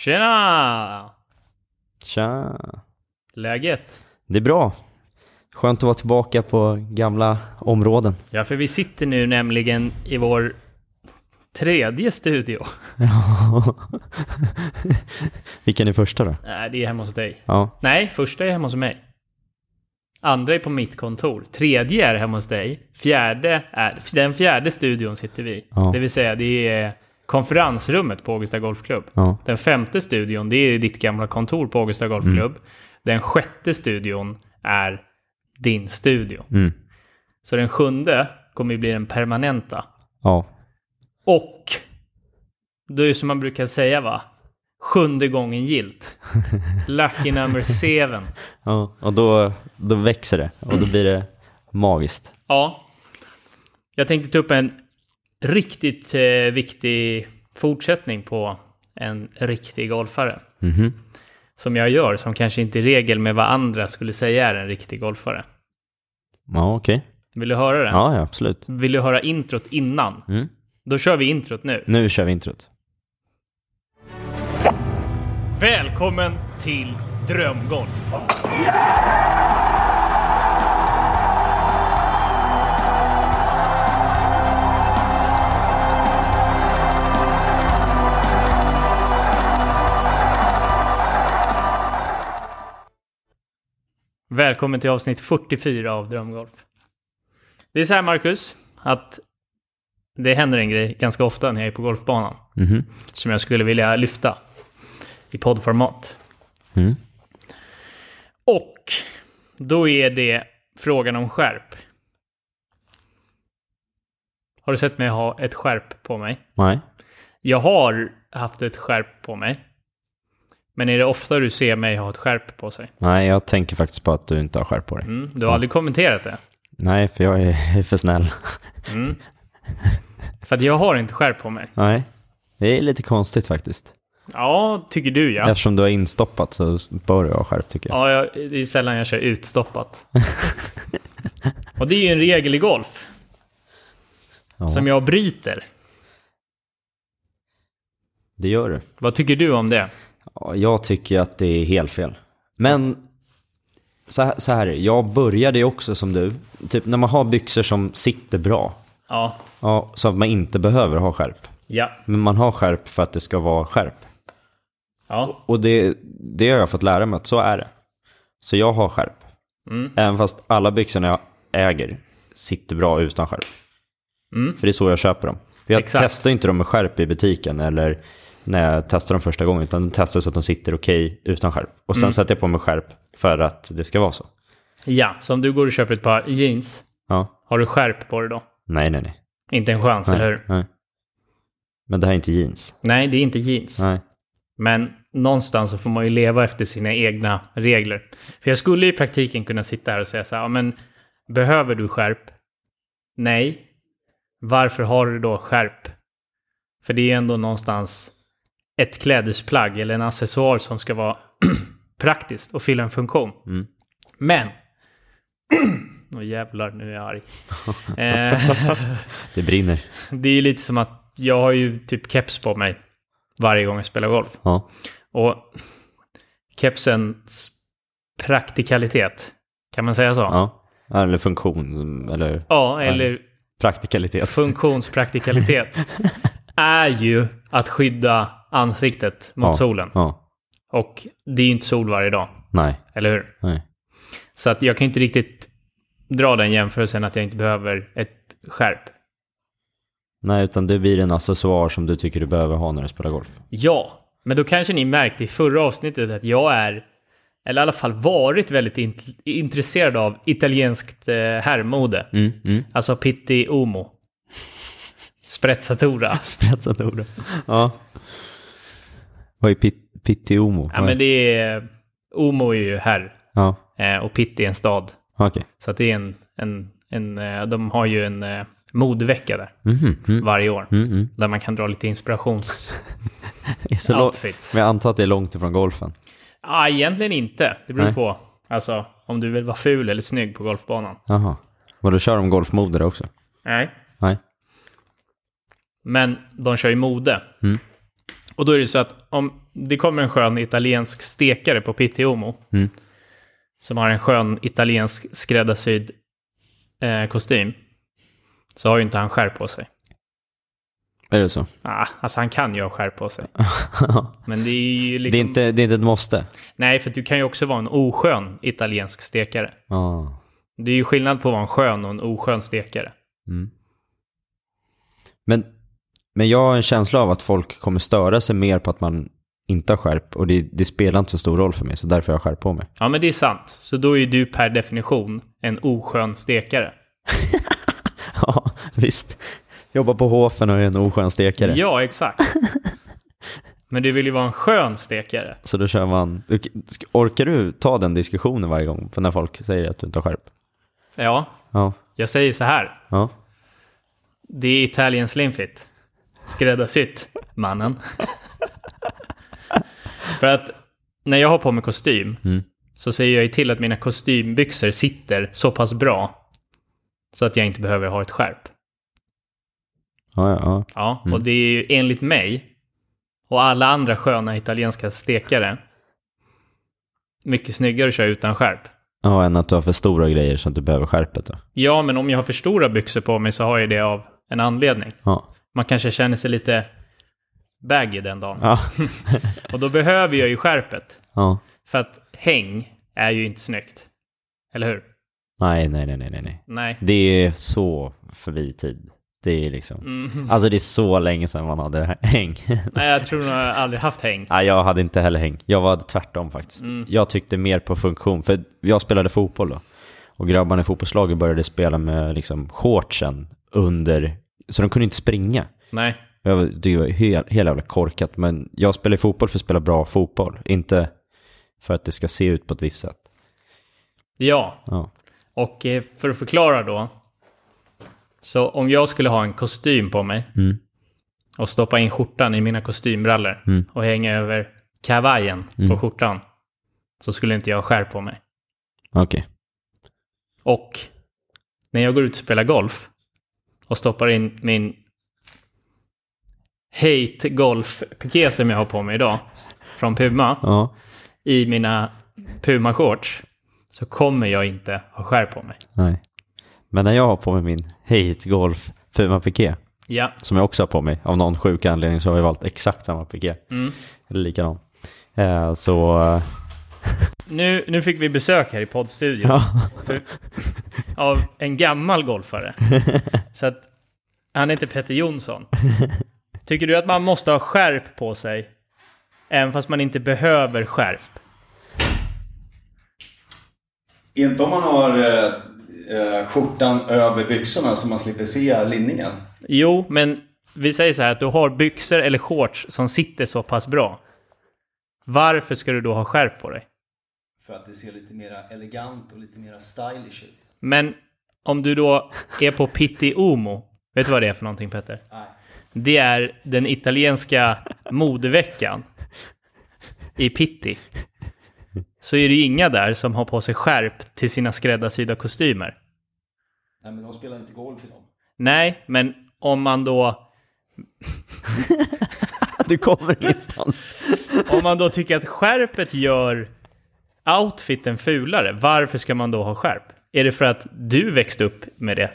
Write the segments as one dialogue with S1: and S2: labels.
S1: Tjena!
S2: Tja!
S1: Läget?
S2: Det är bra. Skönt att vara tillbaka på gamla områden.
S1: Ja, för vi sitter nu nämligen i vår tredje studio.
S2: Ja. Vilken är första då?
S1: Nej, det är hemma hos dig.
S2: Ja.
S1: Nej, första är hemma hos mig. Andra är på mitt kontor. Tredje är hemma hos dig. Fjärde är... Den fjärde studion sitter vi.
S2: Ja.
S1: Det vill säga, det är konferensrummet på Augusta Golfklubb.
S2: Ja.
S1: Den femte studion, det är ditt gamla kontor på Augusta Golfklubb.
S2: Mm.
S1: Den sjätte studion är din studio.
S2: Mm.
S1: Så den sjunde kommer ju bli den permanenta.
S2: Ja.
S1: Och då är det som man brukar säga va? Sjunde gången gilt. Lucky number seven.
S2: ja. Och då, då växer det och då blir det magiskt.
S1: Ja. Jag tänkte ta upp en riktigt eh, viktig fortsättning på en riktig golfare.
S2: Mhm.
S1: Som jag gör, som kanske inte i regel med vad andra skulle säga är en riktig golfare.
S2: Ja, okej.
S1: Vill du höra den?
S2: Ja, ja, absolut.
S1: Vill du höra introt innan?
S2: Mm.
S1: Då kör vi introt nu.
S2: Nu kör vi introt.
S1: Välkommen till Drömgolf! Välkommen till avsnitt 44 av Drömgolf. Det är så här Marcus, att det händer en grej ganska ofta när jag är på golfbanan
S2: Mhm.
S1: som jag skulle vilja lyfta i poddformat.
S2: Mm.
S1: Och då är det frågan om skärp. Har du sett mig ha ett skärp på mig?
S2: Nej.
S1: Jag har haft ett skärp på mig. Men är det ofta du ser mig ha ett skärp på sig?
S2: Nej, jag tänker faktiskt på att du inte har skärp på dig.
S1: Mm, du har aldrig kommenterat det?
S2: Nej, för jag är för snäll.
S1: Mm. För att jag har inte skärp på mig.
S2: Nej. Det är lite konstigt faktiskt.
S1: Ja, tycker du ja.
S2: Eftersom du har instoppat så bör du ha skärp tycker jag.
S1: Ja, jag, det är sällan jag kör utstoppat. Och det är ju en regel i golf.
S2: Ja,
S1: Som jag bryter.
S2: Det gör du.
S1: Vad tycker du om det?
S2: Ja, jag tycker att det är helt fel. Men så här, så här är det, jag började ju också som du. Typ när man har byxor som sitter bra.
S1: Ja.
S2: Ja, så att man inte behöver ha skärp.
S1: Ja.
S2: Men man har skärp för att det ska vara skärp.
S1: Ja.
S2: Och det, det har jag fått lära mig att så är det. Så jag har skärp.
S1: Mm.
S2: Även fast alla byxorna jag äger sitter bra utan skärp.
S1: Mm.
S2: För det är så jag köper dem. För jag
S1: Exakt.
S2: testar inte dem med skärp i butiken eller när jag testar dem första gången. Utan jag testar så att de sitter okej utan skärp. Och sen
S1: Mm.
S2: sätter jag på mig skärp för att det ska vara så.
S1: Ja, så om du går och köper ett par jeans,
S2: Ja.
S1: har du skärp på dig då?
S2: Nej, nej, nej.
S1: Inte en chans, eller
S2: nej,
S1: hur?
S2: nej. Men det här är inte jeans.
S1: Nej, det är inte jeans.
S2: Nej.
S1: Men någonstans så får man ju leva efter sina egna regler. För jag skulle i praktiken kunna sitta här och säga så här, men behöver du skärp? Nej. Varför har du då skärp? För det är ändå någonstans ett klädesplagg eller en accessoar som ska vara praktiskt och fylla en funktion.
S2: Mm.
S1: Men... Åh jävlar, nu är jag arg. eh,
S2: Det brinner.
S1: det är ju lite som att jag har ju typ keps på mig varje gång jag spelar golf.
S2: Ja.
S1: Och kepsens praktikalitet, kan man säga så?
S2: ja. Eller funktion. Eller
S1: Ja, eller
S2: praktikalitet.
S1: funktionspraktikalitet är ju att skydda ansiktet mot
S2: Ja.
S1: solen.
S2: Ja.
S1: Och det är ju inte sol varje dag,
S2: Nej.
S1: eller hur?
S2: Nej.
S1: Så att jag kan inte riktigt dra den jämförelsen att jag inte behöver ett skärp.
S2: Nej, utan det blir en accessoar som du tycker du behöver ha när du spelar golf.
S1: Ja, men då kanske ni märkte i förra avsnittet att jag är, eller i alla fall varit väldigt int- intresserad av italienskt eh, herrmode.
S2: Mm, mm.
S1: Alltså Pitti Uomo. Sprezzatura.
S2: Sprezzatura. Ja. Vad är pit, Pittiomo?
S1: Ja, men det är... Uomo är ju herr
S2: Ja,
S1: eh, och Pitti är en stad.
S2: okej.
S1: Så att det är en... en, en eh, de har ju en eh, modevecka där
S2: mm.
S1: varje år.
S2: Mm, mm.
S1: Där man kan dra lite inspirations... Outfits.
S2: Men jag antar att det är långt ifrån golfen.
S1: Ja, egentligen inte. Det beror
S2: Nej.
S1: på. Alltså, om du vill vara ful eller snygg på golfbanan.
S2: Jaha. Vad du kör de golfmode där också?
S1: Nej.
S2: Nej.
S1: Men de kör ju mode.
S2: Mm.
S1: Och då är det så att om det kommer en skön italiensk stekare på Pitti Uomo.
S2: Mm.
S1: Som har en skön italiensk skräddarsydd eh, kostym. Så har ju inte han skärp på sig.
S2: Är det så?
S1: Ah, alltså han kan ju ha skärp på sig. Men det är ju liksom...
S2: det, är inte, det är inte ett måste?
S1: Nej, för du kan ju också vara en oskön italiensk stekare.
S2: Ja.
S1: Det är ju skillnad på att vara en skön och en oskön stekare.
S2: Mm. Men, men jag har en känsla av att folk kommer störa sig mer på att man inte har skärp. Och det, det spelar inte så stor roll för mig, så därför har jag skärp på mig.
S1: Ja, men det är sant. Så då är du per definition en oskön stekare.
S2: Ja, visst. Jobbar på Hofen och är en oskön stekare.
S1: Ja, exakt. Men du vill ju vara en skön stekare.
S2: Så då kör man... Orkar du ta den diskussionen varje gång? För när folk säger att du inte har skärp?
S1: Ja,
S2: Ja.
S1: jag säger så här.
S2: Ja.
S1: Det är Italian Slim Fit. Skräddarsytt, mannen. För att när jag har på mig kostym
S2: Mm.
S1: så ser jag ju till att mina kostymbyxor sitter så pass bra så att jag inte behöver ha ett skärp.
S2: Ja, ja, ja.
S1: Ja,
S2: Mm.
S1: och det är ju enligt mig och alla andra sköna italienska stekare mycket snyggare att köra utan skärp.
S2: Ja, än att du har för stora grejer så att du behöver skärpet då.
S1: Ja, men om jag har för stora byxor på mig så har jag det av en anledning.
S2: Ja.
S1: Man kanske känner sig lite baggy den dagen.
S2: Ja.
S1: Och då behöver jag ju skärpet.
S2: ja.
S1: För att häng är ju inte snyggt. Eller hur?
S2: Nej, nej, nej, nej, nej, nej. Det är så förbi tid. Det är liksom...
S1: Mm.
S2: Alltså det är så länge sedan man hade häng.
S1: Nej, jag tror nog jag aldrig haft häng.
S2: Nej, jag hade inte heller häng. Jag var tvärtom faktiskt.
S1: Mm.
S2: Jag tyckte mer på funktion, för jag spelade fotboll då. Och grabbarna i fotbollslaget började spela med liksom shortsen under, så de kunde inte springa.
S1: Nej.
S2: Jag Det var helt, helt jävla korkat, men jag spelar fotboll för att spela bra fotboll, inte för att det ska se ut på ett visst sätt.
S1: Ja,
S2: Ja.
S1: och eh, för att förklara då. Så om jag skulle ha en kostym på mig
S2: Mm.
S1: och stoppa in skjortan i mina kostymbrallor
S2: Mm.
S1: och hänga över kavajen på
S2: Mm.
S1: skjortan så skulle inte jag ha skärp på mig.
S2: Okej.
S1: Och när jag går ut och spelar golf och stoppar in min Hate Golf-piké som jag har på mig idag från Puma
S2: Ja.
S1: i mina Puma-shorts så kommer jag inte ha skärp på mig.
S2: Nej. Men när jag har på mig min Hate Golf Puma Piké,
S1: Ja.
S2: som jag också har på mig, av någon sjuk anledning så har jag valt exakt samma piké.
S1: Mm.
S2: Eller likadan. Eh, så...
S1: Nu, nu fick vi besök här i poddstudion
S2: Ja.
S1: för, av en gammal golfare. Så att han heter Petter Jonsson. Tycker du att man måste ha skärp på sig även fast man inte behöver skärp?
S3: Inte om man har eh, eh, skjortan över byxorna så man slipper se linningen.
S1: Jo, men vi säger så här att du har byxor eller shorts som sitter så pass bra. Varför ska du då ha skärp på dig?
S3: För att det ser lite mer elegant och lite mer stylish ut.
S1: Men om du då är på Pitti Uomo, vet du vad det är för någonting Petter?
S3: Nej.
S1: Det är den italienska modeveckan i Pitti. Så är det ju inga där som har på sig skärp till sina skräddarsydda kostymer.
S3: Nej men de spelar inte golf i dem.
S1: Nej, men om man då,
S2: du kommer ingenstans.
S1: om man då tycker att skärpet gör outfiten fulare, varför ska man då ha skärp? Är det för att du växte upp med det?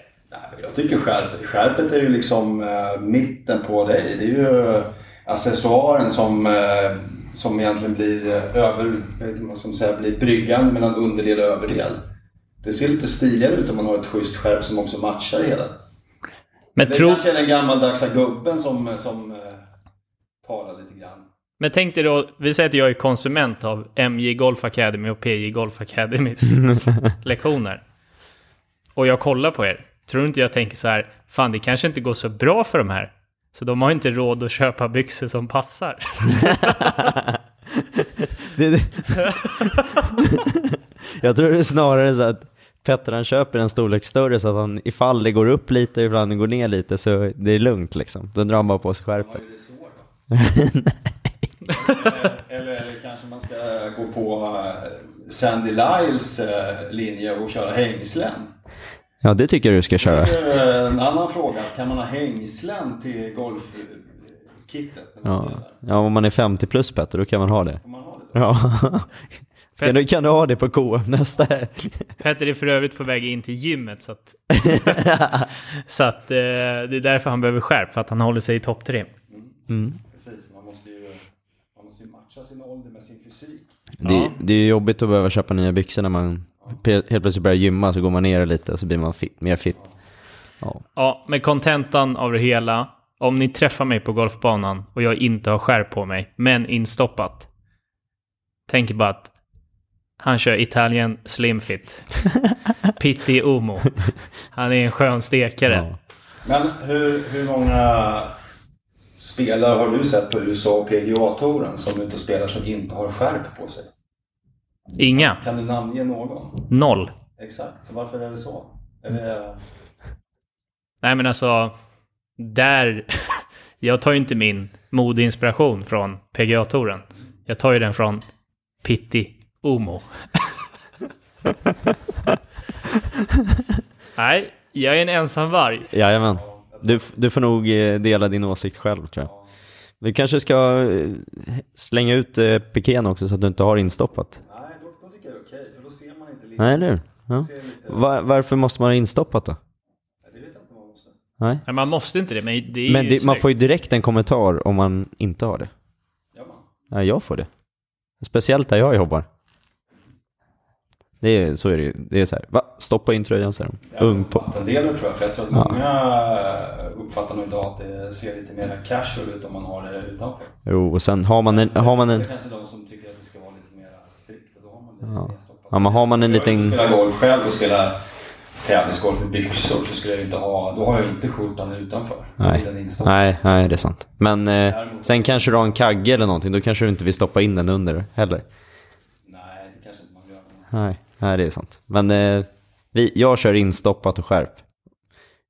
S3: Jag tycker skärpet, skärpet är ju liksom eh, mitten på dig. Det är ju accessoaren som, eh, som egentligen blir eh, över, vad som säger, blir bryggan mellan underdel och överdel. Det ser lite stiligare ut om man har ett schysst skärp som också matchar hela.
S1: Men,
S3: Det
S1: tro,
S3: kanske är den gammaldagsa gubben som, som talar lite grann.
S1: men tänk dig då, vi säger att jag är konsument av MJ Golf Academy och PJ Golf Academys lektioner. Och jag kollar på er. Tror inte jag tänker så här, fan det kanske inte går så bra för de här. Så de har inte råd att köpa byxor som passar.
S2: Det, det. jag tror det är snarare så att Petter han köper en storlek större så att han ifall det går upp lite, ifall det går ner lite så det är lugnt liksom. Då drar han bara på sig skärpet.
S3: då? Eller, eller kanske man ska gå på eh, Sandy Lyles eh, linje och köra hängslen.
S2: Ja, det tycker jag du ska köra.
S3: en annan fråga. Kan man ha hängslen till golfkillar? kittet när man
S2: Ja. ja, om man är 50 plus Petter, då kan man ha det.
S3: Får man ha det då?
S2: Ja. Ska du, kan du ha det på KM nästa helg?
S1: Petter är för övrigt på väg in till gymmet så att, så att eh, det är därför han behöver skärp, för att han håller sig i topp tre.
S3: Precis, man måste, ju, man måste ju matcha sin ålder med sin fysik.
S2: Det,
S1: Ja.
S2: det är jobbigt att behöva köpa nya byxor när man helt plötsligt börjar gymma, så går man ner lite och så blir man fit, mer fit. Ja.
S1: Ja, med kontentan av det hela. Om ni träffar mig på golfbanan och jag inte har skärp på mig, men instoppat. Tänk bara att han kör Italien Slim Fit. Pitti Umo. Han är en skön stekare.
S2: Ja.
S3: Men hur, hur många spelare har du sett på USA och PGA-touren som och spelar som inte har skärp på sig?
S1: Inga.
S3: Kan du namnge någon?
S1: Noll.
S3: Exakt, så varför är det så? Är det...
S1: Nej men alltså, där... Jag tar ju inte min modeinspiration från PGA-touren. Jag tar ju den från Pitti Umo. Nej, jag är en ensam varg.
S2: Jajamän. Du, du får nog eh, dela din åsikt själv tror jag. Vi kanske ska eh, slänga ut eh, piken också så att du inte har instoppat.
S3: Nej, då, då tycker jag det är okej, för då ser man inte lite...
S2: Nej, eller? Ja. Var, varför måste man ha instoppat då?
S3: Nej, Det vet jag inte man måste.
S2: Nej.
S1: Nej, man måste inte det, men det är
S2: Men
S1: ju
S2: det, man får ju direkt en kommentar om man inte har det.
S3: Gör man?
S2: Nej, jag får det. Speciellt där jag jobbar. Det är, så är det ju. Det är så här, va? Stoppa in tröjan säger de. Ung på.
S3: Vattendelare tror jag, för jag tror att många uppfattar nog idag att det ser lite mer casual ut om man har det utanför.
S2: Jo, och sen har man en,
S3: Sen
S2: har man en,
S3: Det kanske de som tycker att det ska vara lite mer strikt och då har man det
S2: Ja. Ja, men har man en
S3: Jag
S2: liten-
S3: spelar golf själv och spelar tävlingsgolf med byxor så skulle jag inte ha, då har jag inte skjortan utanför.
S2: Nej.
S3: Är
S2: nej, nej, det är sant. Men eh,
S3: Däremot-
S2: sen kanske du har en kagge eller någonting, då kanske du inte vill stoppa in den under heller.
S3: Nej, det kanske inte man gör.
S2: Nej, nej det är sant. Men eh, vi, jag kör instoppat och skärp.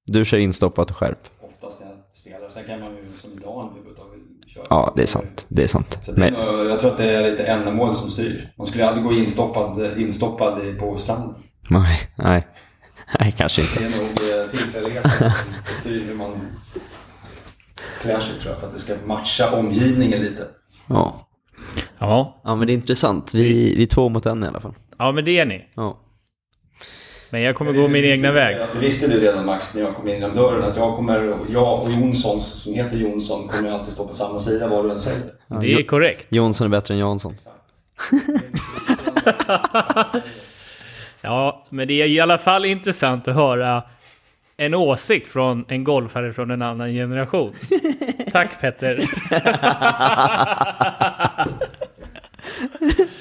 S2: Du kör instoppat och skärp.
S3: Oftast när jag spelar. Sen kan man ju som idag när vi överhuvudtaget köra.
S2: Ja, det är sant. Det är sant.
S3: Så det
S2: Men,
S3: jag tror att det är lite ändamål som styr. Man skulle aldrig gå instoppad, instoppad i- på stranden.
S2: nej, nej. Nej, kanske inte.
S3: Det är nog eh, tillfälligheten som styr hur man klär sig tror jag. För att det ska matcha omgivningen lite.
S2: Ja.
S1: Ja.
S2: ja, men det är intressant. Vi, vi är två mot en i alla fall.
S1: Ja, men det är ni.
S2: Ja.
S1: Men jag kommer gå min egna väg.
S3: Det visste du redan Max när jag kom in genom dörren. Att jag, kommer, jag och Jonsson, som heter Jonsson, kommer alltid stå på samma sida vad du än säger.
S1: Det är korrekt.
S2: Jonsson är bättre än Jansson.
S1: Ja, men det är i alla fall intressant att höra en åsikt från en golfare från en annan generation. Tack Petter.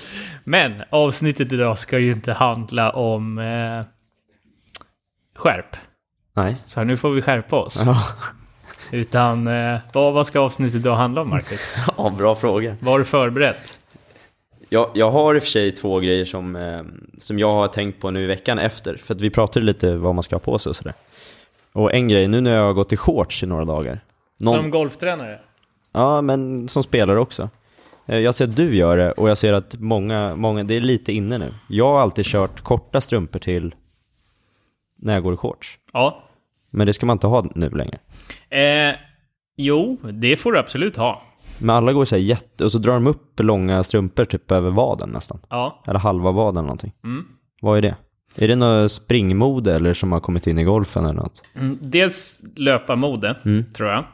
S1: Men avsnittet idag ska ju inte handla om eh, skärp.
S2: Nej.
S1: Så nu får vi skärpa oss.
S2: Ja,
S1: Utan eh, vad, vad ska avsnittet idag handla om Marcus?
S2: ja bra fråga.
S1: Vad har du förberett?
S2: Jag, jag har i och för sig två grejer som, eh, som jag har tänkt på nu i veckan efter. För att vi pratade lite vad man ska ha på sig och sådär. Och en grej, nu när jag har gått i shorts i några dagar. Någon,
S1: Som golftränare?
S2: Ja, men som spelare också. Eh, Jag ser att du gör det och jag ser att många, många, det är lite inne nu. Jag har alltid kört korta strumpor till när jag går i shorts.
S1: Ja.
S2: Men det ska man inte ha nu längre.
S1: Eh, jo, det får du absolut ha.
S2: Men alla går så här jätte, och så drar de upp långa strumpor typ över vaden nästan.
S1: Ja.
S2: Eller halva vaden eller någonting.
S1: Mm.
S2: Vad är det? Är det något springmode eller som har kommit in i golfen eller något?
S1: Mm, dels löparmode,
S2: Mm.
S1: tror jag.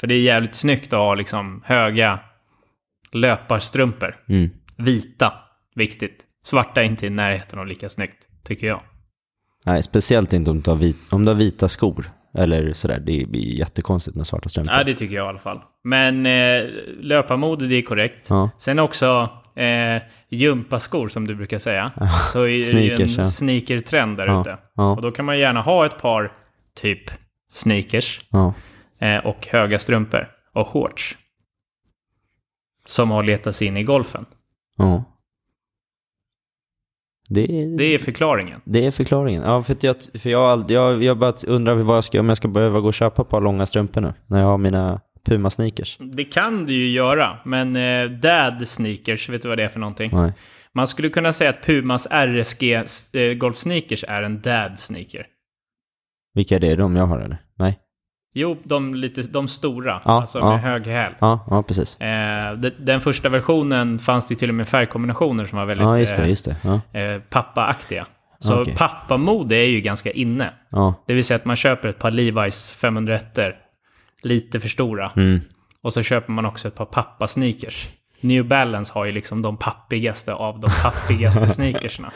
S1: För det är jävligt snyggt att ha liksom höga löparstrumpor.
S2: Mm.
S1: Vita, viktigt. Svarta är inte i närheten av lika snyggt, tycker jag.
S2: Nej, speciellt inte om du har, vit, om du har vita skor. Eller sådär, det blir jättekonstigt med svarta strumpor.
S1: Ja, det tycker jag i alla fall. Men eh, löparmode, det är korrekt.
S2: Ja.
S1: Sen också eh, gympaskor, som du brukar säga. Så är det ju
S2: Sneakers,
S1: en
S2: ja.
S1: sneakertrend där
S2: Ja,
S1: ute.
S2: ja.
S1: Och då kan man gärna ha ett par, typ sneakers.
S2: Ja.
S1: eh, och höga strumpor och shorts. Som har letat sig in i golfen.
S2: ja. Det är,
S1: Det är förklaringen.
S2: Det är förklaringen. Ja, för, jag, för jag, jag, jag bara undrar vad jag ska, om jag ska behöva gå och köpa ett par långa strumpor nu. När jag har mina Puma-sneakers.
S1: Det kan du ju göra, men eh, dad sneakers, vet du vad det är för någonting?
S2: Nej.
S1: Man skulle kunna säga att Pumas RSG eh, golf sneakers är en dad sneaker.
S2: Vilka är det? De jag har eller? Nej.
S1: Jo, de, lite, de stora.
S2: Ja,
S1: alltså
S2: ja.
S1: med hög häl.
S2: Ja, ja precis.
S1: Eh, de- den första versionen fanns det till och med färgkombinationer som var väldigt
S2: Ja, just det,
S1: eh,
S2: just det. Ja,
S1: eh, pappa-aktiga. Så
S2: Okej.
S1: pappamode är ju ganska inne. Det vill säga att man köper ett par Levi's 501 lite för stora.
S2: Mm.
S1: Och så köper man också ett par pappa-sneakers. New Balance har ju liksom de pappigaste av de pappigaste sneakersna.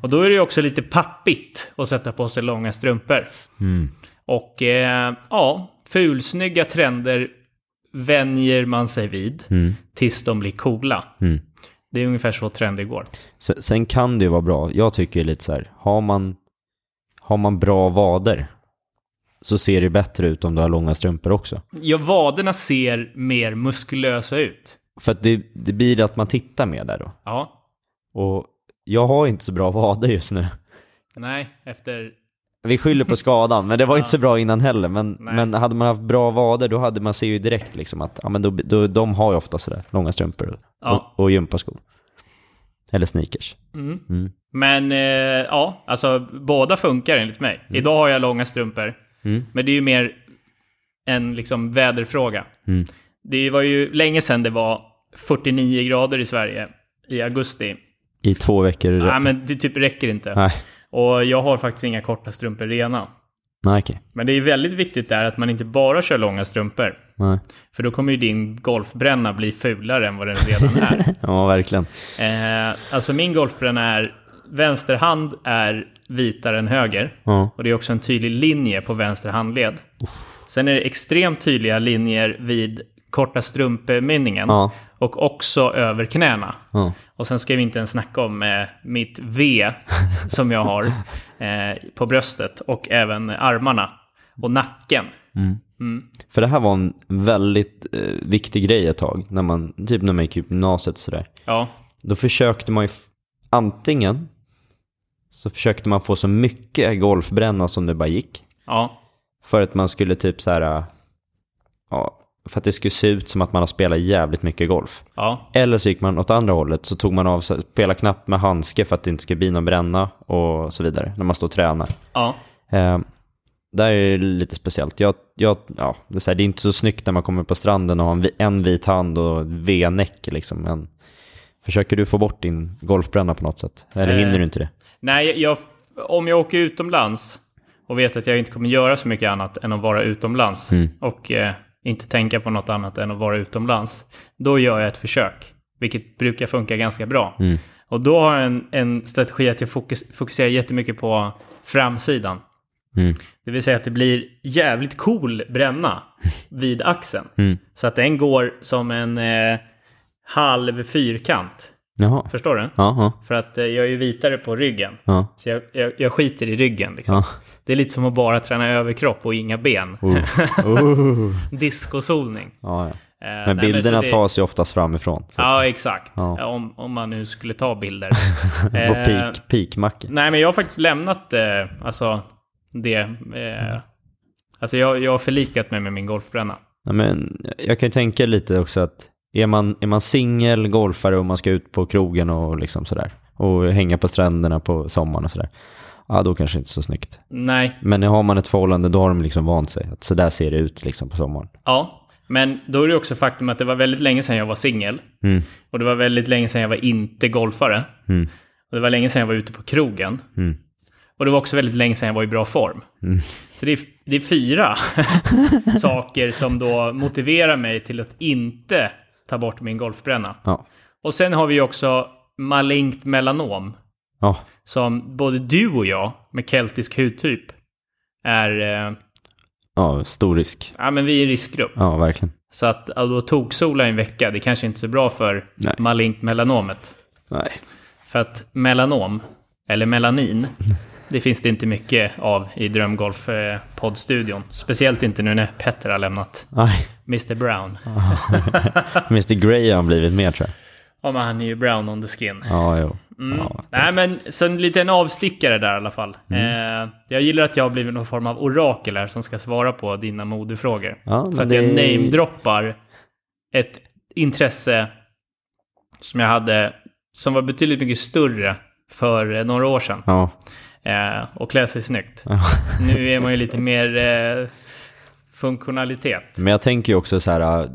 S1: Och då är det ju också lite pappigt att sätta på sig långa strumpor.
S2: Mm.
S1: Och eh, ja, fulsnygga trender vänjer man sig vid
S2: Mm.
S1: tills de blir coola.
S2: Mm.
S1: Det är ungefär så trender går.
S2: Sen, sen kan det ju vara bra. Jag tycker lite så här, har man, har man bra vader så ser det bättre ut om du har långa strumpor också.
S1: Ja, vaderna ser mer muskulösa ut.
S2: För att det, det blir att man tittar mer där då.
S1: Ja,
S2: Och jag har inte så bra vader just nu.
S1: nej, efter...
S2: Vi skyller på skadan, men det var inte så bra innan heller. Men,
S1: Nej.
S2: men hade man haft bra vader, då hade man ser ju direkt liksom att ja, men då, då, de har ju ofta sådär långa strumpor och,
S1: Ja.
S2: och, och gympaskor. Eller sneakers.
S1: Mm.
S2: Mm.
S1: Men eh, ja, alltså båda funkar enligt mig. Idag har jag långa strumpor.
S2: Mm.
S1: Men det är ju mer en liksom väderfråga.
S2: Mm.
S1: Det var ju länge sedan det var 49 grader i Sverige i augusti.
S2: I två veckor.
S1: Nej, men det typ räcker inte.
S2: Nej,
S1: Och jag har faktiskt inga korta strumpor rena.
S2: nej okej.
S1: Men det är väldigt viktigt där att man inte bara kör långa strumpor.
S2: Nej.
S1: För då kommer ju din golfbränna bli fulare än vad den redan är.
S2: Ja, verkligen.
S1: eh, alltså min golfbränna är, vänster hand är vitare än höger.
S2: Ja.
S1: Och det är också en tydlig linje på vänster handled. Sen är det extremt tydliga linjer vid korta strumpmynningen.
S2: Ja.
S1: Och också över knäna.
S2: Ja.
S1: Och sen ska vi inte ens snacka om eh, mitt V som jag har eh, på bröstet. Och även armarna. Och nacken. Mm.
S2: För det här var en väldigt eh, viktig grej ett tag, när man, typ när man gick i gymnasiet sådär.
S1: Ja,
S2: Då försökte man ju, antingen så försökte man få så mycket golfbränna som det bara gick.
S1: ja,
S2: För att man skulle typ så här, äh, ja, för att det skulle se ut som att man har spelat jävligt mycket golf.
S1: ja,
S2: Eller så gick man åt andra hållet, så tog man av sig, spela knappt med handske för att det inte ska bli någon bränna och så vidare, när man står och tränar.
S1: ja.
S2: Eh, där är det lite speciellt. Jag, jag, ja, det, är så här, det är inte så snyggt när man kommer på stranden och har en, en vit hand och V-näck liksom. Men försöker du få bort din golfbränna på något sätt? Eller
S1: Eh.
S2: hinner du inte det?
S1: Nej, jag, om jag åker utomlands och vet att jag inte kommer göra så mycket annat än att vara utomlands
S2: Mm.
S1: och eh, inte tänka på något annat än att vara utomlands, då gör jag ett försök. Vilket brukar funka ganska bra.
S2: Mm.
S1: Och då har jag en, en strategi att jag fokus, fokuserar jättemycket på framsidan.
S2: Mm.
S1: Det vill säga att det blir jävligt cool bränna vid axeln.
S2: Mm.
S1: Så att den går som en eh, halv fyrkant.
S2: Jaha.
S1: Förstår du?
S2: Ja, ja,
S1: För att eh, jag är ju vitare på ryggen.
S2: ja.
S1: Så jag, jag, jag skiter i ryggen liksom.
S2: ja.
S1: Det är lite som att bara träna överkropp och inga ben.
S2: Oh. Oh.
S1: Discosolning.
S2: Ja, ja.
S1: Eh,
S2: Men
S1: nej,
S2: bilderna
S1: det-
S2: tas ju oftast framifrån. Så att-
S1: Ja, exakt.
S2: Ja.
S1: Ja, Om, om man nu skulle ta bilder.
S2: På
S1: Eh,
S2: peak, peakmacke.
S1: Nej, men jag har faktiskt lämnat eh, alltså, det. Eh, alltså jag, jag har förlikat mig med min golfbränna.
S2: Ja, men jag kan ju tänka lite också att är man, är man singel, golfare och man ska ut på krogen och liksom sådär och hänga på stränderna på sommaren och sådär. Ja, då kanske inte så snyggt.
S1: Nej,
S2: Men har man ett förhållande då har de liksom vant sig. Att så där ser det ut liksom på sommaren.
S1: ja. Men då är det också faktum att det var väldigt länge sedan jag var singel.
S2: Mm.
S1: Och det var väldigt länge sedan jag var inte golfare.
S2: Mm.
S1: Och det var länge sedan jag var ute på krogen.
S2: Mm.
S1: Och det var också väldigt länge sedan jag var i bra form.
S2: Mm.
S1: Så det är, det är fyra saker som då motiverar mig till att inte ta bort min golfbränna.
S2: Ja.
S1: Och sen har vi också malignt melanom.
S2: Ja.
S1: Som både du och jag med keltisk hudtyp är... Eh,
S2: ja, stor risk.
S1: ja, men vi är i riskgrupp.
S2: Ja, verkligen.
S1: Så att ja, då toksola i en vecka, det kanske inte är så bra för
S2: Nej.
S1: malignt melanomet.
S2: Nej.
S1: För att melanom, eller melanin, det finns det inte mycket av i Drömgolf eh, poddstudion. Speciellt inte nu när Petter har lämnat
S2: Nej.
S1: Mr Brown.
S2: Mr Grey har han blivit mer tror jag.
S1: Ja, men han är ju brown on the skin.
S2: Ja, jo.
S1: Mm.
S2: Ja.
S1: Nej, men så en liten avstickare där i alla fall.
S2: Mm.
S1: Eh, jag gillar att jag har blivit någon form av orakel här som ska svara på dina modefrågor.
S2: Ja,
S1: För att jag
S2: det-
S1: namedroppar ett intresse som jag hade, som var betydligt mycket större för eh, några år sedan.
S2: Ja.
S1: Eh, och klä sig snyggt. Nu är man ju lite mer eh, funktionalitet.
S2: Men jag tänker ju också så här, äh,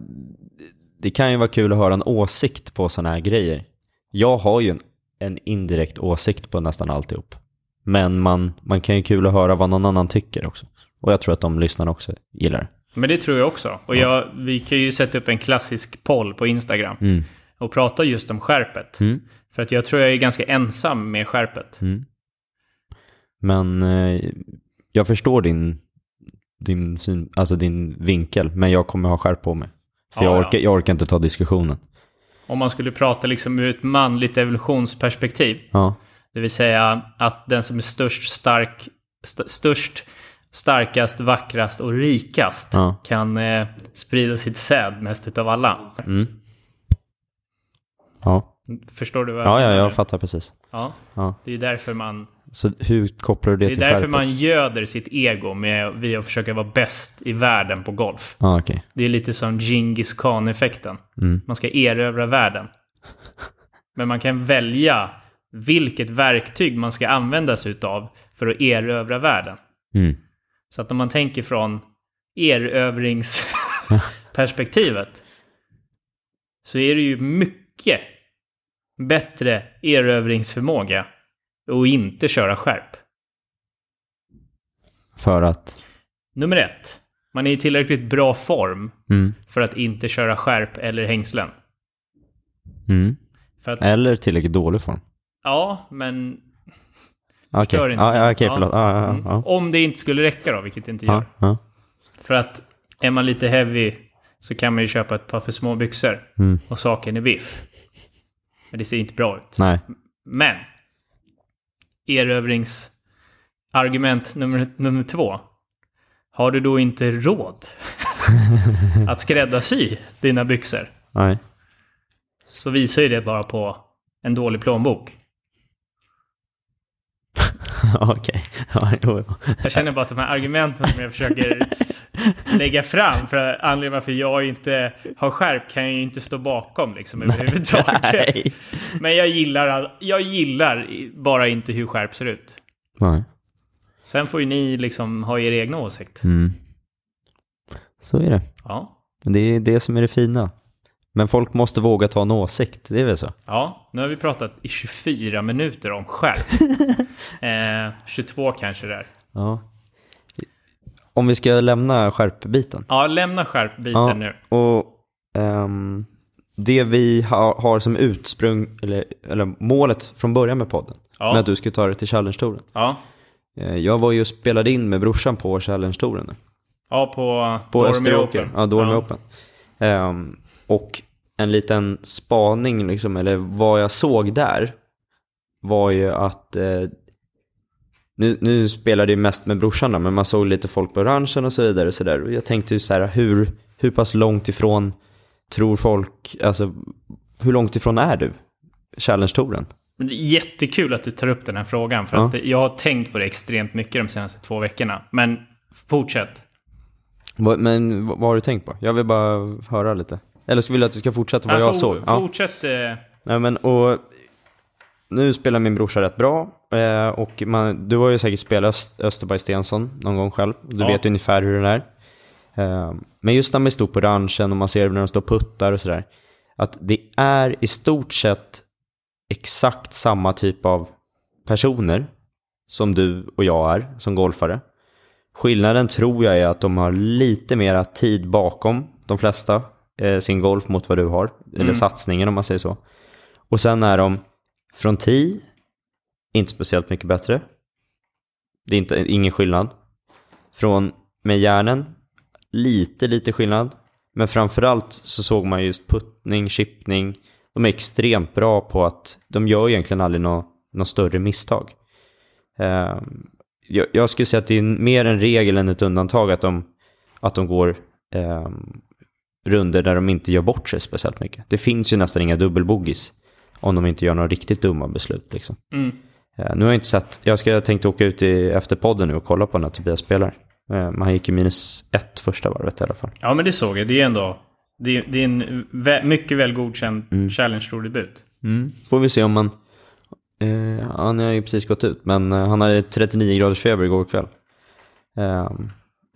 S2: det kan ju vara kul att höra en åsikt på sådana här grejer. Jag har ju en, en indirekt åsikt på nästan alltihop. Men man, man kan ju kul att höra vad någon annan tycker också. Och jag tror att de lyssnarna också gillar det.
S1: Men det tror jag också. Och jag, vi kan ju sätta upp en klassisk poll på Instagram
S2: Mm.
S1: och prata just om skärpet.
S2: Mm.
S1: För att jag tror jag är ganska ensam med skärpet.
S2: Mm. Men eh, jag förstår din, din, syn, alltså din vinkel, men jag kommer ha skärp på mig. För
S1: Ja,
S2: jag,
S1: ja.
S2: orkar, jag orkar inte ta diskussionen.
S1: Om man skulle prata liksom ur ett manligt evolutionsperspektiv.
S2: Ja,
S1: Det vill säga att den som är störst, stark, st- störst, starkast, vackrast och rikast
S2: Ja.
S1: kan eh, sprida sitt säd mest utav alla.
S2: mm. ja.
S1: Förstår du vad
S2: ja, ja jag fattar precis.
S1: Ja,
S2: Ja.
S1: det är därför man,
S2: Så hur kopplar du det,
S1: det är
S2: till
S1: därför
S2: skärpet?
S1: man göder sitt ego med via att försöka vara bäst i världen på golf.
S2: Ja, okej.
S1: Det är lite som Genghis khan-effekten.
S2: Mm.
S1: Man ska erövra världen. Men man kan välja vilket verktyg man ska använda sig utav för att erövra världen.
S2: Mm.
S1: Så att om man tänker från erövringsperspektivet så är det ju mycket bättre erövringsförmåga att inte köra skärp.
S2: För att...
S1: Nummer ett, man är i tillräckligt bra form
S2: Mm.
S1: för att inte köra skärp eller hängslen.
S2: Mm.
S1: Att,
S2: Eller tillräckligt dålig form.
S1: ja, men
S2: Okej,
S1: inte mig.
S2: okej,
S1: Ja.
S2: förlåt. Ja,
S1: mm,
S2: ja.
S1: om det inte skulle räcka då, vilket det inte gör. För att är man lite heavy så kan man ju köpa ett par för små byxor
S2: Mm.
S1: och saken är biff. Men det ser inte bra ut.
S2: Nej.
S1: Men erövringsargument nummer, nummer två. Har du då inte råd att skräddarsy dina byxor
S2: Nej.
S1: så visar ju det bara på en dålig plånbok.
S2: Okej. Ja, jo, jo.
S1: Jag känner bara att de här argumenten som jag försöker lägga fram för att anledningen varför jag inte har skärp kan jag ju inte stå bakom liksom överhuvudtaget.
S2: Nej.
S1: Men jag gillar, all, jag gillar bara inte hur skärp ser ut.
S2: Nej.
S1: Sen får ju ni liksom ha er egna åsikt.
S2: Mm. Så är det.
S1: Ja.
S2: Men det är det som är det fina. Men folk måste våga ta en åsikt, det är väl så?
S1: Ja, nu har vi pratat i 24 minuter om skärp. eh, 22 kanske där.
S2: Ja. Om vi ska lämna skärpbiten.
S1: Ja, lämna skärpbiten
S2: Ja.
S1: nu.
S2: Och ehm, det vi har, har som utsprung, eller, eller målet från början med podden,
S1: Ja.
S2: med att du skulle ta det till Challenge-touren.
S1: Ja,
S2: Eh, Jag var ju och spelade in med brorsan på Challenge-touren nu.
S1: ja på,
S2: På
S1: Dormy. Open.
S2: Ja, Dormy
S1: Ja.
S2: Open. Ehm, och en liten spaning, liksom, eller vad jag såg där, var ju att eh, nu, nu spelade jag mest med brorsan då, men man såg lite folk på ranchen och så vidare. Och så där. Och jag tänkte ju så här, hur, hur pass långt ifrån tror folk, alltså hur långt ifrån är du? Challenge-touren?
S1: Jättekul att du tar upp den här frågan. För
S2: Ja.
S1: att jag har tänkt på det extremt mycket de senaste två veckorna. Men fortsätt.
S2: Men vad, har du tänkt på? Jag vill bara höra lite. Eller så vill du att du ska fortsätta vad
S1: Ja,
S2: jag såg? Ja.
S1: Fortsätt. Eh,
S2: Nej, men, och nu spelar min brorsa rätt bra. Eh, och man, du har ju säkert spelat Öst, Österberg Stensson någon gång själv. Du
S1: Ja.
S2: vet ungefär hur den är. Eh, men just när man står på ranchen och man ser när de står puttar och sådär. Att det är i stort sett exakt samma typ av personer som du och jag är som golfare. Skillnaden tror jag är att de har lite mera tid bakom de flesta eh, sin golf mot vad du har. Eller
S1: Mm.
S2: satsningen om man säger så. Och sen är de från tee, inte speciellt mycket bättre. Det är inte, ingen skillnad. Från med järnen, lite, lite skillnad. Men framförallt så såg man just puttning, chippning. De är extremt bra på att de gör egentligen aldrig något nå större misstag. Ehm, jag, jag skulle säga att det är mer en regel än ett undantag att de, att de går um, runder där de inte gör bort sig speciellt mycket. Det finns ju nästan inga dubbelbogis om de inte gör några riktigt dumma beslut. Liksom.
S1: mm.
S2: Eh, nu har jag inte sett, jag ska jag tänkte åka ut i, efter podden nu och kolla på när Tobias spelar. Eh, men han gick i minus ett första varvet i alla fall.
S1: Ja, men det såg jag. Det är ändå... Det är, det är en vä- mycket väl godkänd
S2: Mm.
S1: challenge tour debut
S2: Får vi se om man, eh, han har ju precis gått ut, men eh, han hade 39 graders feber igår kväll. Eh,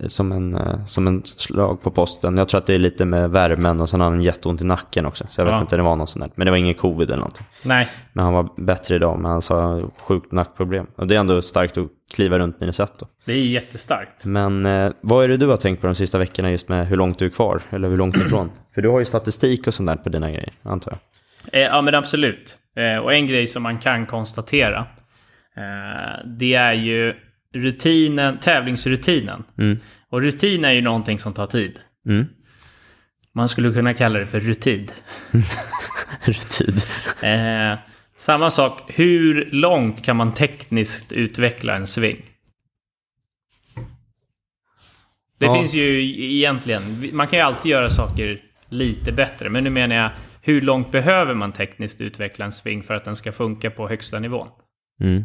S2: som en, eh, som en slag på posten. Jag tror att det är lite med värmen och sen har han jätteont i nacken också. Så jag vet
S1: Ja.
S2: inte, det var något sånt där. Men det var ingen covid eller någonting.
S1: Nej,
S2: Men han var bättre idag, men han sa sjukt nackproblem. Och det är ändå starkt att kliva runt Minnesota.
S1: det är jättestarkt.
S2: Men eh, vad är det du har tänkt på de sista veckorna just med hur långt du är kvar? Eller hur långt ifrån? För du har ju statistik och sånt där på dina grejer, antar jag.
S1: Eh, ja, men absolut. Eh, och en grej som man kan konstatera, eh, det är ju rutinen, tävlingsrutinen.
S2: Mm.
S1: Och rutin är ju någonting som tar tid.
S2: Mm.
S1: Man skulle kunna kalla det för rutid.
S2: Rutin.
S1: Eh, samma sak, hur långt kan man tekniskt utveckla en sving? Det
S2: Ja.
S1: finns ju egentligen, man kan ju alltid göra saker lite bättre. Men nu menar jag, hur långt behöver man tekniskt utveckla en sving för att den ska funka på högsta nivån?
S2: Mm.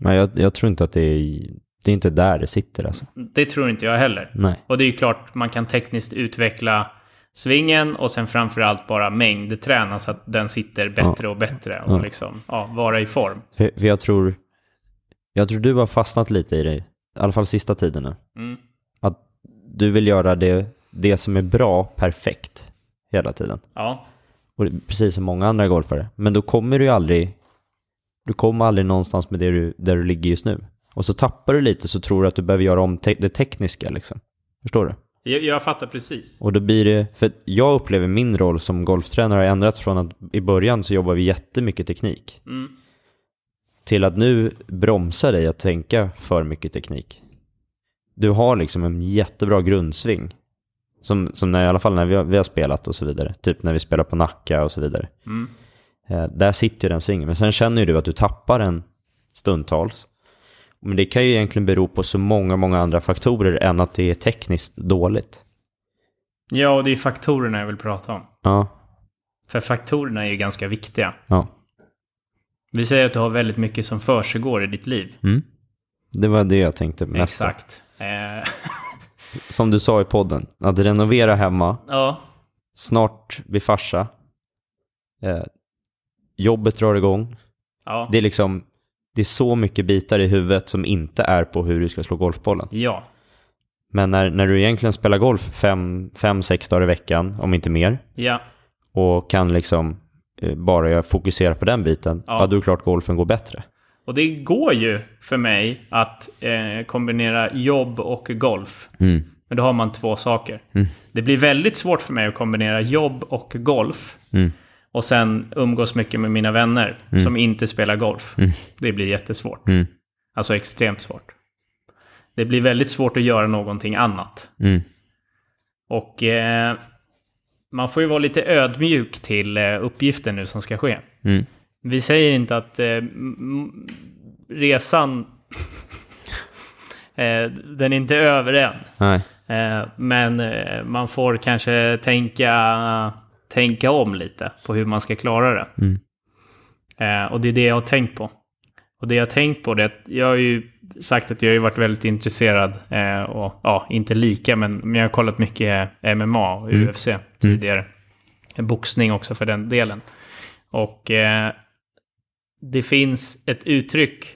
S2: Men jag, jag tror inte att det är, det är inte där det sitter alltså.
S1: Det tror inte jag heller.
S2: Nej.
S1: Och det är ju klart, man kan tekniskt utveckla svingen och sen framförallt bara mängdträna så att den sitter bättre och bättre och
S2: Ja.
S1: liksom, ja, vara i form.
S2: För, för jag tror, jag tror du har fastnat lite i det, i alla fall sista tiden nu.
S1: Mm.
S2: Att du vill göra det, det som är bra perfekt hela tiden.
S1: Ja,
S2: Och precis som många andra golfare. Men då kommer du ju aldrig, du kommer aldrig någonstans med det du, där du ligger just nu. Och så tappar du lite så tror du att du behöver göra om te- det tekniska liksom. Förstår du?
S1: jag, jag fattar precis.
S2: Och då blir det, för jag upplever min roll som golftränare har ändrats från att i början så jobbar vi jättemycket teknik.
S1: Mm.
S2: Till att nu bromsa dig att tänka för mycket teknik. Du har liksom en jättebra grundsving. Som, som när, i alla fall när vi har, vi har spelat och så vidare. Typ när vi spelar på Nacka och så vidare.
S1: Mm.
S2: Eh, där sitter den svingen. Men sen känner ju du att du tappar den stundtals. Men det kan ju egentligen bero på så många, många andra faktorer än att det är tekniskt dåligt.
S1: Ja, och det är faktorerna jag vill prata om.
S2: Ja,
S1: För faktorerna är ju ganska viktiga.
S2: ja.
S1: Vi säger att du har väldigt mycket som försiggår i ditt liv.
S2: Mm. Det var det jag tänkte mest.
S1: Exakt. Eh,
S2: Som du sa i podden, att renovera hemma,
S1: ja,
S2: snart bli farsa, eh, jobbet drar igång.
S1: ja,
S2: Det är liksom, det är så mycket bitar i huvudet som inte är på hur du ska slå golfbollen.
S1: ja.
S2: Men när, när du egentligen spelar golf fem, fem, sex dagar i veckan, om inte mer,
S1: Ja,
S2: och kan liksom eh, bara fokusera på den biten,
S1: Ja.
S2: ja. då är det klart golfen går bättre.
S1: och det går ju för mig att eh, kombinera jobb och golf.
S2: Mm.
S1: Men då har man två saker. Det blir väldigt svårt för mig att kombinera jobb och golf.
S2: Mm.
S1: Och sen umgås mycket med mina vänner som inte spelar golf. Det blir jättesvårt.
S2: Mm.
S1: Alltså extremt svårt. Det blir väldigt svårt att göra någonting annat.
S2: Mm.
S1: Och eh, man får ju vara lite ödmjuk till eh, uppgiften nu som ska ske.
S2: Mm.
S1: Vi säger inte att eh, resan, eh, den är inte över än.
S2: Nej.
S1: Eh, men eh, man får kanske tänka, tänka om lite på hur man ska klara det.
S2: Mm.
S1: Eh, och det är det jag har tänkt på. Och det jag har tänkt på det är att jag har ju sagt att jag har ju varit väldigt intresserad eh, och ja, inte lika men, men jag har kollat mycket MMA och UFC tidigare. Boxning också för den delen. Och eh, det finns ett uttryck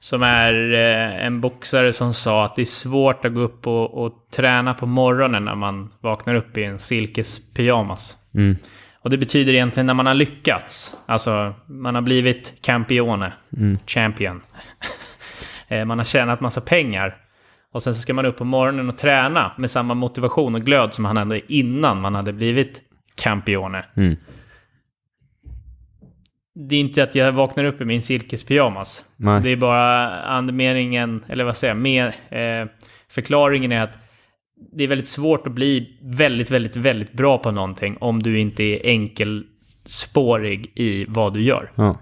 S1: som är eh, en boxare som sa att det är svårt att gå upp och, och träna på morgonen när man vaknar upp i en silkespyjamas.
S2: Mm.
S1: Och det betyder egentligen när man har lyckats. Alltså, man har blivit campione, champion. Eh, man har tjänat massa pengar. Och sen så ska man upp på morgonen och träna med samma motivation och glöd som man hade innan man hade blivit campione.
S2: Mm.
S1: Det är inte att jag vaknar upp i min silkespyjamas.
S2: Nej.
S1: Det är bara andemeningen, eller vad säger jag, med, eh, förklaringen är att det är väldigt svårt att bli väldigt, väldigt, väldigt bra på någonting om du inte är enkelspårig i vad du gör.
S2: Ja.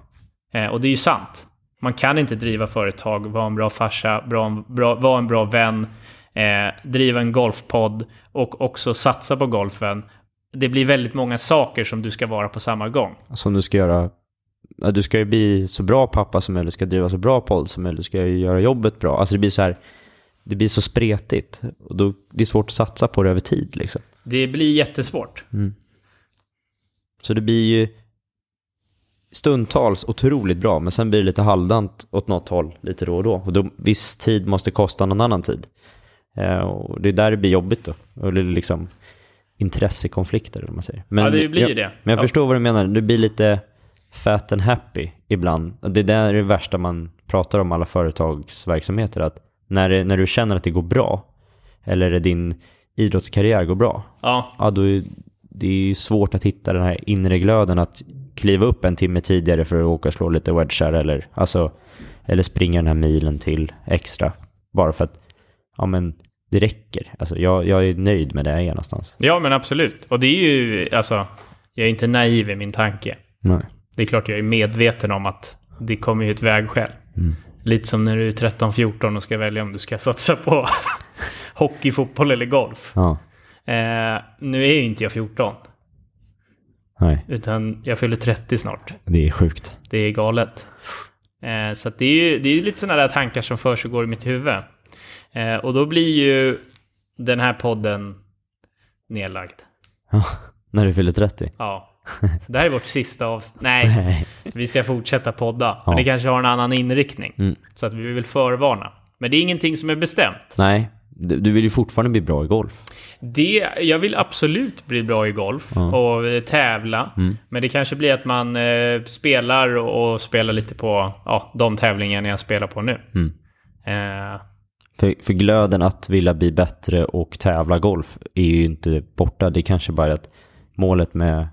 S1: Eh, och det är ju sant. Man kan inte driva företag, vara en bra farsa, bra, bra, vara en bra vän, eh, driva en golfpodd och också satsa på golfen. Det blir väldigt många saker som du ska vara på samma gång.
S2: Som du ska göra, ja, du ska ju bli så bra pappa som möjligt, du ska driva så bra podd som möjligt, du ska ju göra jobbet bra. Alltså det blir så här, det blir så spretigt. Och då, det är svårt att satsa på det över tid liksom.
S1: Det blir jättesvårt.
S2: Så det blir ju stundtals otroligt bra, men sen blir det lite halvdant åt något håll lite då och då. Och då viss tid måste kosta någon annan tid. Eh, och det är där det blir jobbigt då. Och det är liksom intressekonflikter om man säger. Men
S1: Ja, det blir ju det.
S2: Men jag
S1: Ja.
S2: förstår vad du menar. Det blir lite fat and happy ibland. Och Det där är det värsta man pratar om alla företagsverksamheter. Att när, det, när du känner att det går bra, eller din idrottskarriär går bra,
S1: Ja,
S2: ja då är det är svårt att hitta den här inre glöden att kliva upp en timme tidigare för att åka och slå lite wedgar eller, alltså, eller springa den här milen till extra. Bara för att, ja men det räcker. Alltså jag, jag är nöjd med det jag är någonstans.
S1: ja men absolut. Och det är ju, alltså, jag är inte naiv i min tanke.
S2: Nej.
S1: Det är klart jag är medveten om att det kommer ju ett vägskäl. Lite som när du är 13-14 och ska välja om du ska satsa på hockey, fotboll eller golf.
S2: Ja,
S1: Eh, nu är ju inte jag 14,
S2: nej,
S1: utan jag fyller 30 snart.
S2: det är sjukt.
S1: Det är galet. Eh, så det är ju det är lite sådana där tankar som försiggår i mitt huvud. Eh, och då blir ju den här podden nedlagd.
S2: Ja, när du fyller 30.
S1: Ja. Så det här är vårt sista avsnitt. Nej,
S2: Nej.
S1: vi ska fortsätta podda. Men
S2: Ja.
S1: det kanske har en annan inriktning.
S2: Mm.
S1: Så att vi vill förvarna. Men det är ingenting som är bestämt.
S2: Nej, du, vill ju fortfarande bli bra i golf.
S1: Det, jag vill absolut bli bra i golf och eh, tävla.
S2: Mm.
S1: Men det kanske blir att man eh, spelar och, och spelar lite på ja, de tävlingarna jag spelar på nu.
S2: Mm.
S1: Eh,
S2: För, för glöden att vilja bli bättre och tävla golf är ju inte borta. Det är kanske bara att målet med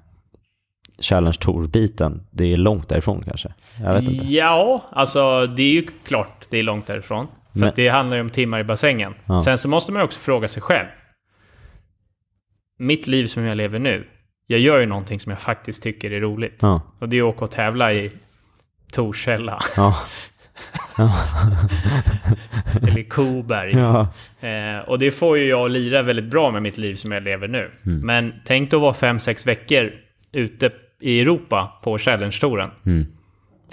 S2: Challenge Tour-biten, det är långt därifrån kanske. Jag vet inte.
S1: Ja, alltså det är ju klart det är långt därifrån. För
S2: Men-
S1: att det handlar ju om timmar i bassängen.
S2: Ja.
S1: Sen så måste man ju också fråga sig själv. Mitt liv som jag lever nu. Jag gör ju någonting som jag faktiskt tycker är roligt.
S2: Ja,
S1: Och det är att åka och tävla i Torshälla.
S2: ja,
S1: eller Koberg.
S2: ja.
S1: Eh, och det får ju jag lira väldigt bra med mitt liv som jag lever nu.
S2: Mm.
S1: Men tänk då vara fem sex veckor ute i Europa på Challenge-touren.
S2: Mm.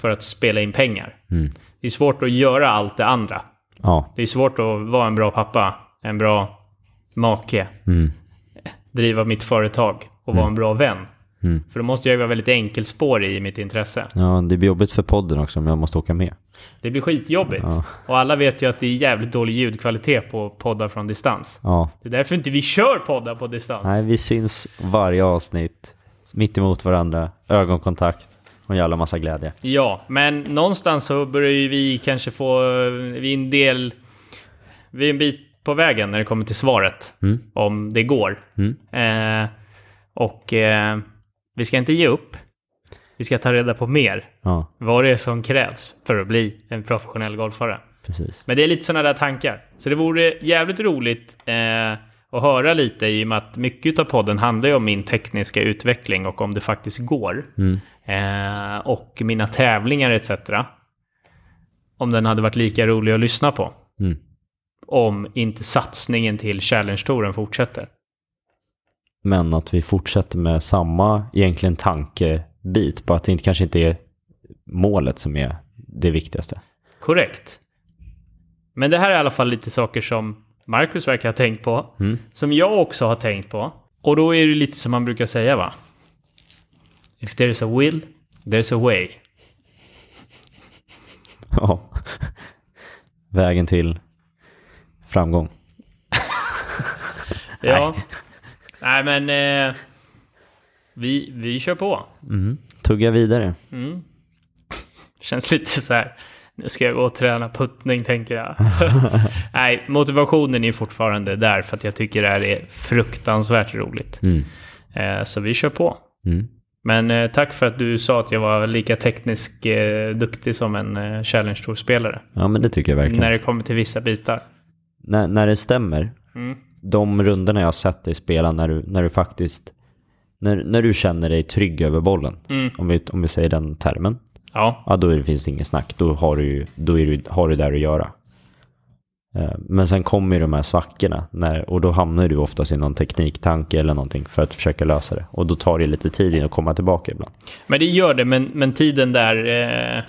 S1: För att spela in pengar.
S2: Mm.
S1: Det är svårt att göra allt det andra.
S2: ja.
S1: Det är svårt att vara en bra pappa, en bra make,
S2: Mm.
S1: driva mitt företag och vara en bra vän.
S2: Mm.
S1: För då måste jag vara väldigt enkelspårig i mitt intresse.
S2: ja, det blir jobbigt för podden också om jag måste åka med.
S1: Det blir skitjobbigt.
S2: Ja.
S1: Och alla vet ju att det är jävligt dålig ljudkvalitet på poddar från distans.
S2: Ja,
S1: Det är därför inte vi kör poddar på distans.
S2: nej vi syns varje avsnitt, mitt emot varandra, ögonkontakt och en jävla massa glädje.
S1: Ja, men någonstans så börjar ju vi kanske få... Vi är en del... Vi är en bit på vägen när det kommer till svaret.
S2: Mm.
S1: Om det går.
S2: Mm.
S1: Eh, och eh, vi ska inte ge upp. Vi ska ta reda på mer.
S2: Ja,
S1: Vad det är som krävs för att bli en professionell golfare.
S2: precis.
S1: Men det är lite sådana där tankar. Så det vore jävligt roligt eh, att höra lite i och med att mycket av podden handlar ju om min tekniska utveckling och om det faktiskt går.
S2: Mm.
S1: Eh, och mina tävlingar etc. Om den hade varit lika rolig att lyssna på.
S2: Mm.
S1: Om inte satsningen till Challenge-touren fortsätter.
S2: Men att vi fortsätter med samma egentligen tankebit, bara att det inte, kanske inte är målet som är det viktigaste.
S1: Korrekt. Men det här är i alla fall lite saker som Marcus verkar ha tänkt på.
S2: Mm.
S1: Som jag också har tänkt på. Och då är det lite som man brukar säga va? If there's a will, there's a way.
S2: Ja. Vägen till framgång.
S1: Ja. Nej men... Eh, vi, vi kör på.
S2: Mm. Tugga vidare.
S1: Mm. Känns lite så här. Nu ska jag gå och träna puttning tänker jag. Nej, motivationen är fortfarande där för att jag tycker det här är fruktansvärt roligt.
S2: Mm.
S1: Eh, så vi kör på.
S2: Mm.
S1: Men eh, tack för att du sa att jag var lika teknisk eh, duktig som en eh, Challenge Tour-spelare.
S2: Ja, men det tycker jag verkligen.
S1: När det kommer till vissa bitar.
S2: När, när det stämmer,
S1: Mm.
S2: de runderna jag har sett dig spela när du, när du faktiskt, när, när du känner dig trygg över bollen,
S1: Mm.
S2: om, vi, om vi säger den termen,
S1: Ja,
S2: ja då finns det ingen snack. Då har du, ju- då är du, har du där att göra. Eh, Men sen kommer ju de här svackorna när, och då hamnar du oftast i någon tekniktanke eller någonting för att försöka lösa det. Och då tar det lite tid in att komma tillbaka ibland.
S1: men det gör det. Men, men tiden där eh,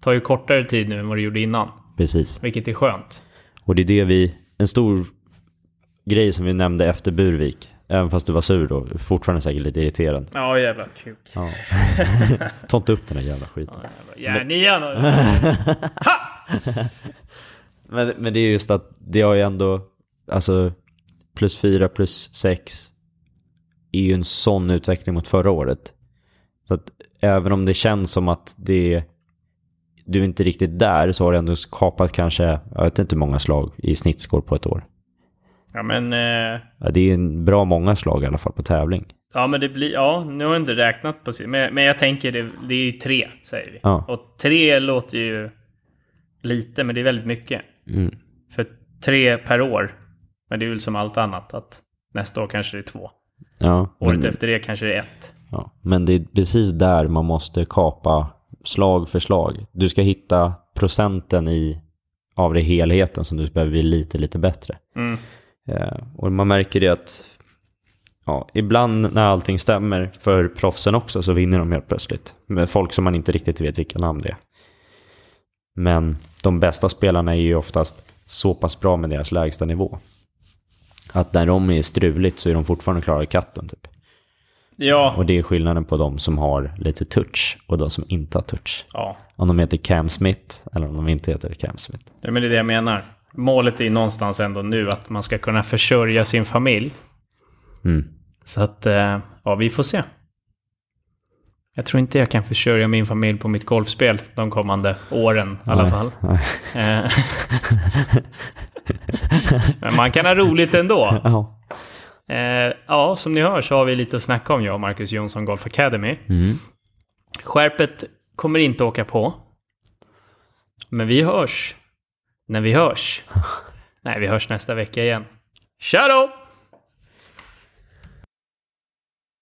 S1: tar ju kortare tid nu än vad det gjorde innan.
S2: Precis.
S1: Vilket är skönt.
S2: Och det är det vi, en stor grej som vi nämnde efter Burvik, även fast du var sur då, fortfarande säkert lite irriterad.
S1: Ja, jävla kuk.
S2: Ja. Ta inte upp den här jävla skiten.
S1: Ja, nian.
S2: Men, men det är just att det har ju ändå, alltså plus fyra, plus sex är ju en sån utveckling mot förra året. Så att även om det känns som att det, du är inte riktigt där så har du ändå skapat kanske, jag vet inte hur många slag i snittskår på ett år.
S1: Ja, men... Eh,
S2: Ja, det är en bra många slag i alla fall på tävling.
S1: ja, men det blir... Ja, nu har jag inte räknat på... Men, men jag tänker, det, det är ju tre, säger vi.
S2: Ja.
S1: Och tre låter ju lite, men det är väldigt mycket.
S2: Mm.
S1: För tre per år. Men det är väl som allt annat, att nästa år kanske det är två.
S2: Ja,
S1: Året
S2: men,
S1: efter det kanske det är ett.
S2: ja, men det är precis där man måste kapa slag för slag. Du ska hitta procenten i, av det helheten som du behöver bli lite, lite bättre.
S1: Mm.
S2: Eh, och man märker det att ja, ibland när allting stämmer för proffsen också så vinner de helt plötsligt. Med folk som man inte riktigt vet vilka namn det är. Men de bästa spelarna är ju oftast så pass bra med deras lägsta nivå. Att när de är struligt så är de fortfarande klara i katten typ.
S1: Ja,
S2: Och det är skillnaden på de som har lite touch och de som inte har touch.
S1: ja.
S2: Om de heter Cam Smith eller om de inte heter Cam Smith.
S1: ja, men det är det jag menar. Målet är någonstans ändå nu att man ska kunna försörja sin familj.
S2: Mm.
S1: Så att, eh, ja, vi får se. Jag tror inte jag kan försörja min familj på mitt golfspel de kommande åren i alla fall. Eh, Men man kan ha roligt ändå.
S2: Ja.
S1: Eh, ja, som ni hör så har vi lite att snacka om jag och Marcus Jonsson Golf Academy.
S2: Mm.
S1: Skärpet kommer inte åka på. Men vi hörs när vi hörs. Nej, vi hörs nästa vecka igen. Tja då!